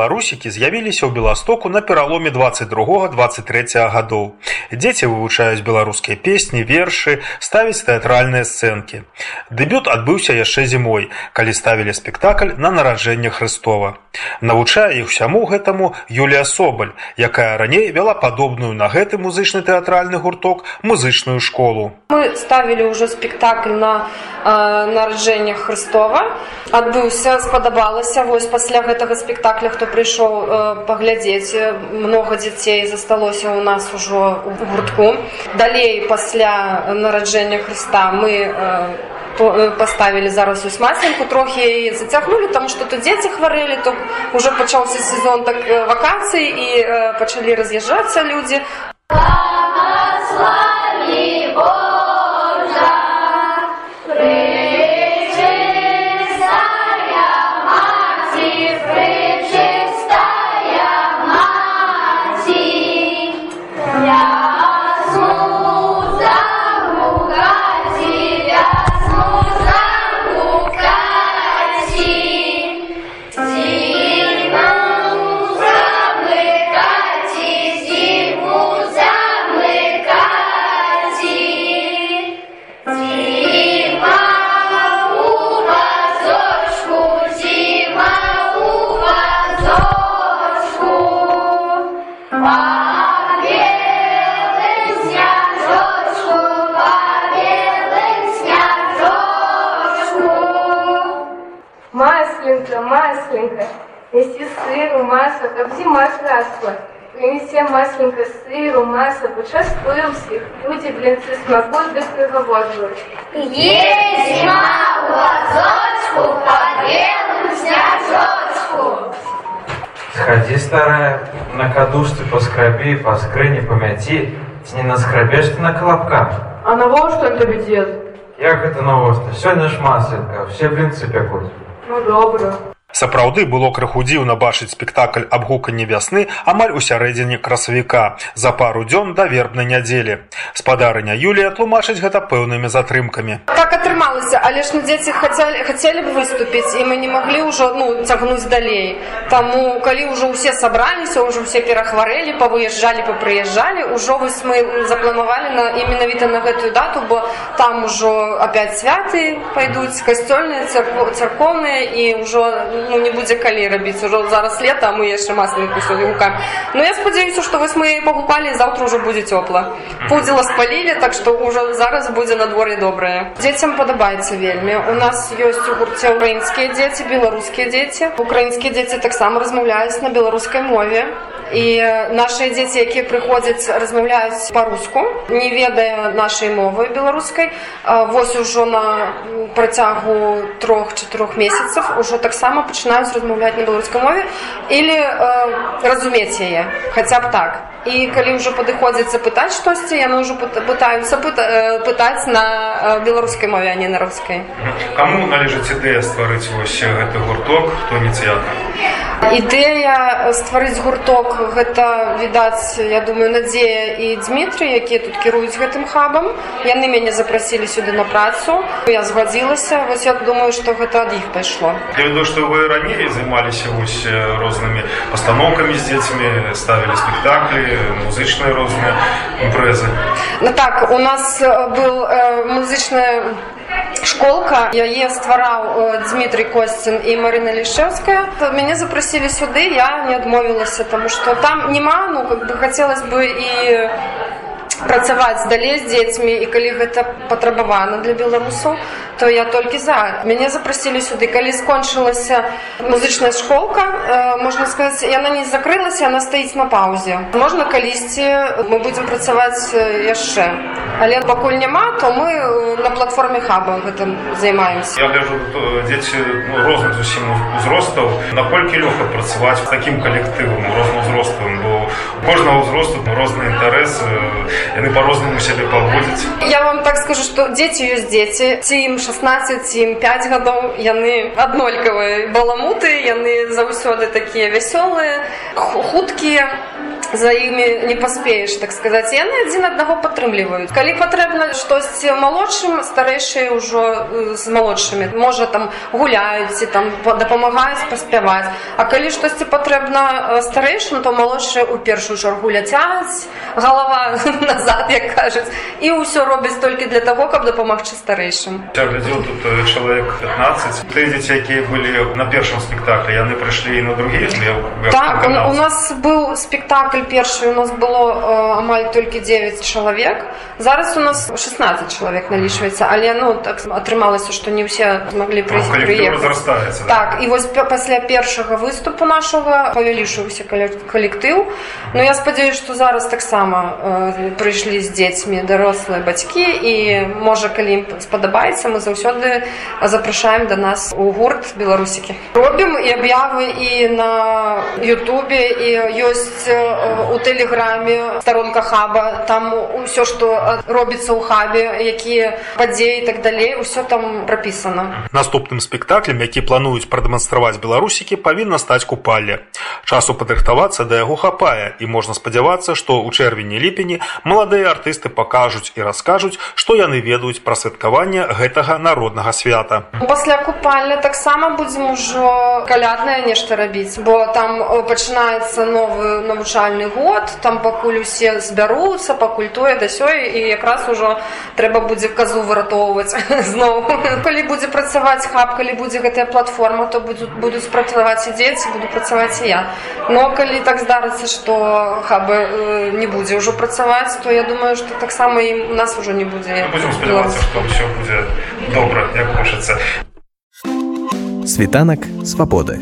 Беларусікі з'явіліся ў Беластоку на пераломе 22-23 гадоў. Дзеці вывучаюць беларускія песні, вершы, ставяць тэатральныя сцэнкі. Дэбют адбыўся яшчэ зімой, калі ставілі спектакль на нараджэнне Хрыстова. Навучае іх усяму гэтаму Юлія Собаль, якая раней вяла падобную на гэты музычны тэатральны гурток музычную школу. Мы ставілі ўжо спектакль на э, нараджэнне Хрыстова. Адбыўся, спадабалася вось пасля гэтага спектакля, хто прыйшоў э, паглядзець много дзяцей засталося ў нас ужо у гуртку. Далей пасля нараджэння Хрыста мы э, паставілі зараз у масленку трохі яе зацягнулі там што то дзеці хварэлі то уже пачаўся сезон так вакацый і э, пачалі раз'язджацца людзі Масленька, неси сыру, масло, как зима срасла. Принеси масленько сыру, масло, почаствуем всех. Люди блинцы смогут без приговоров. Есть зима в глазочку, по белому снежочку. Сходи, старая, на кадушцы поскроби, по скрыне помяти, ты не наскрабешь ты на колобка. А на во что это дед? Як это новость? Сегодня ж масленка, все блинцы пекут. Ну, добро. Сапраўды было крыху дзіўна бачыць спектакль аб гуканні вясны амаль у сярэдзіне красавіка за пару дзён да вербнай нядзелі. Спадарыня Юлія тлумачыць гэта пэўнымі затрымкамі. Так атрымалася, але ж ну дзеці хацелі, хацелі б выступіць і мы не маглі ўжо ну, цягнуць далей. Таму калі ўжо ўсе сабраліся, ўжо ўсе перахварэлі, павыязджалі, папрыязджалі, ўжо вось мы запланавалі на і менавіта на гэтую дату, бо там ужо опять святы пайдуць касцёльныя царкоўныя і ўжо ну, не будзе калі рабіць. Ужо зараз лета а мы яшчэ масленку сёння гукаем Ну я спадзяюся што вось мы пагупалі заўтра ўжо будзе цёпла. Пудзіла спалілі так што ўжо зараз будзе надвор'е добрае. Дзецям падабаецца вельмі. У нас ёсць у гурце украінскія дзеці беларускія дзеці украінскія дзеці таксама размаўляюць на беларускай мове. І нашыя дзеці якія прыходзяць размаўляюць па-руску не ведае нашай мовы беларускай. Вось ужо на працягу трох-чатырох месяцаў ужо таксама пачынаюць размаўляць на беларускай мове или э, разумець яе хаця б так. І калі ўжо падыходзіцца пытаць штосьці яны ўжо пытаюцца пыта, э, пытаць на э, беларускай мове а не на рускай Каму належыць ідэя стварыць вось гэты гурток хто ініцыятар ідэя стварыць гурток гэта відаць я думаю надзея і Дмітрый якія тут кіруюць гэтым хабам. Яны мяне запрасілі сюды на працу. Я згадзілася. Вось я думаю што гэта ад іх пайшло. Я веду што вы раней займаліся вось рознымі пастаноўкамі з дзецьмі ставілі спектаклі музычныя розныя імпрэзы. Ну так у нас был э, музычная школка. Яе ствараў Дмітрий косцін і Марына лішевская мяне запрасілі сюды я не адмовілася тому что там няма ну как бы хацелось бы і працаваць далей з дзецьмі і калі гэта патрабавана для беларусаў то я толькі за. Мяне запрасілі сюды калі скончылася музычная школка э, можна сказаць яна не закрылася она стаіць на паўзе можна калісьці мы будзем працаваць яшчэ але пакуль няма то мы на платформе хаба гэтым займаемся я гляжу дзеці ну, розных зусім узростаў. Наколькі лёгка працаваць таким калектывам рознаўзростовым бо кожнага ўзросту розныя інтарэсы яны по-рознаму сябе паводзяць. Я вам так скажу что дзеці ёсць дзеці ці ім 16 ім 5 гадоў яны аднолькавыя баламуты яны заўсёды такія вясёлыя хуткія за імі не паспееш так сказаць яны адзін аднаго падтрымліваюць калі патрэбна штосьці малодшым старэйшыя ўжо э, з малодшымі можа там гуляюць ці там па- дапамагаюць паспяваць а калі штосьці патрэбна э, старэйшым то малодшыя ў першую чаргу ляцяць галава назад як кажуць і ўсё робяць толькі для того каб дапамагчы старэйшым Я глядзеў тут э, чалавек 15 тыя дзеці якія былі на першым спектаклі яны прыйшлі на другі Так, у нас быў спектакль першы, у нас было э, амаль толькі 9 чалавек. Зараз у нас 16 чалавек налічваецца, але ну так атрымалася, што не ўсе змаглі калектыў прыехаць. Так, і вось пасля першага выступу нашага павялічыўся кале- калектыў. Ну я спадзяюсь, што зараз таксама э, прыйшлі з дзецьмі дарослыя бацькі і можа калі ім спадабаецца, мы заўсёды запрашаем да нас у гурт беларусікі. Робім і аб'явы і на Ютубе і ёсць э, у тэлеграме старонка хаба, там усё, што робіцца ў хабе, якія падзеі так далей, усё там прапісана. Наступным спектаклем, які плануюць прадэманстраваць беларусікі, павінна стаць купалле. Часу падрыхтавацца да яго хапае і можна спадзявацца, што ў чэрвені-ліпені маладыя артысты пакажуць і раскажуць, што яны ведаюць пра святкаванне гэтага народнага свята. Пасля купальня таксама будзем ужо каляднае нешта рабіць, бо там э, пачынаецца новы навучальны год, там пакуль усе збяруцца, пакуль тое да сёй і якраз ужо трэба будзе казу выратоўваць зноў. Калі будзе працаваць хаб, калі будзе гэтая платформа, то будуць, будуць працаваць і дзеці, буду працаваць і я. Но калі так здарыцца, што хабы э, не будзе ўжо працаваць, то я думаю, што таксама і у нас ужо не будзе. Будзем спадзявацца, што ўсё будзе добра, як хочацца. Світанак свабоды.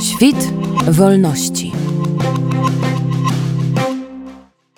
Świt wolności.